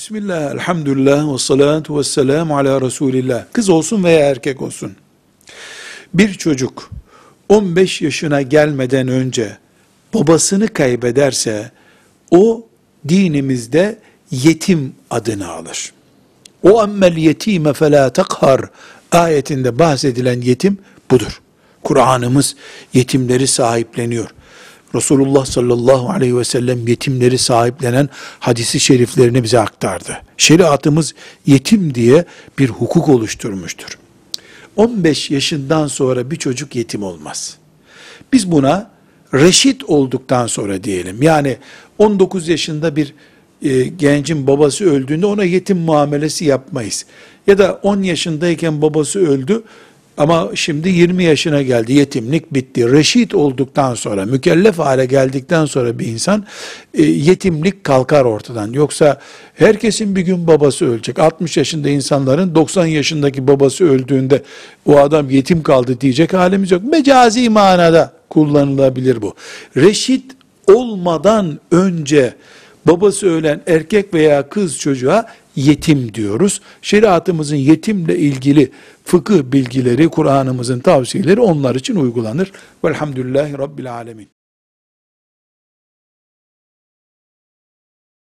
Bismillah, elhamdülillah, ve salatu ve selamu ala Resulillah. Kız olsun veya erkek olsun. Bir çocuk 15 yaşına gelmeden önce babasını kaybederse o dinimizde yetim adını alır. O emmel yetime felâ takhar ayetinde bahsedilen yetim budur. Kur'an'ımız yetimleri sahipleniyor. Resulullah sallallahu aleyhi ve sellem yetimleri sahiplenen hadisi şeriflerini bize aktardı. Şeriatımız yetim diye bir hukuk oluşturmuştur. 15 yaşından sonra bir çocuk yetim olmaz. Biz buna reşit olduktan sonra diyelim. Yani 19 yaşında bir e, gencin babası öldüğünde ona yetim muamelesi yapmayız. Ya da 10 yaşındayken babası öldü ama şimdi 20 yaşına geldi. Yetimlik bitti. Reşit olduktan sonra, mükellef hale geldikten sonra bir insan e, yetimlik kalkar ortadan. Yoksa herkesin bir gün babası ölecek. 60 yaşında insanların 90 yaşındaki babası öldüğünde o adam yetim kaldı diyecek halimiz yok. Mecazi manada kullanılabilir bu. Reşit olmadan önce babası ölen erkek veya kız çocuğa yetim diyoruz. Şeriatımızın yetimle ilgili fıkıh bilgileri, Kur'an'ımızın tavsiyeleri onlar için uygulanır. Velhamdülillahi Rabbil Alemin.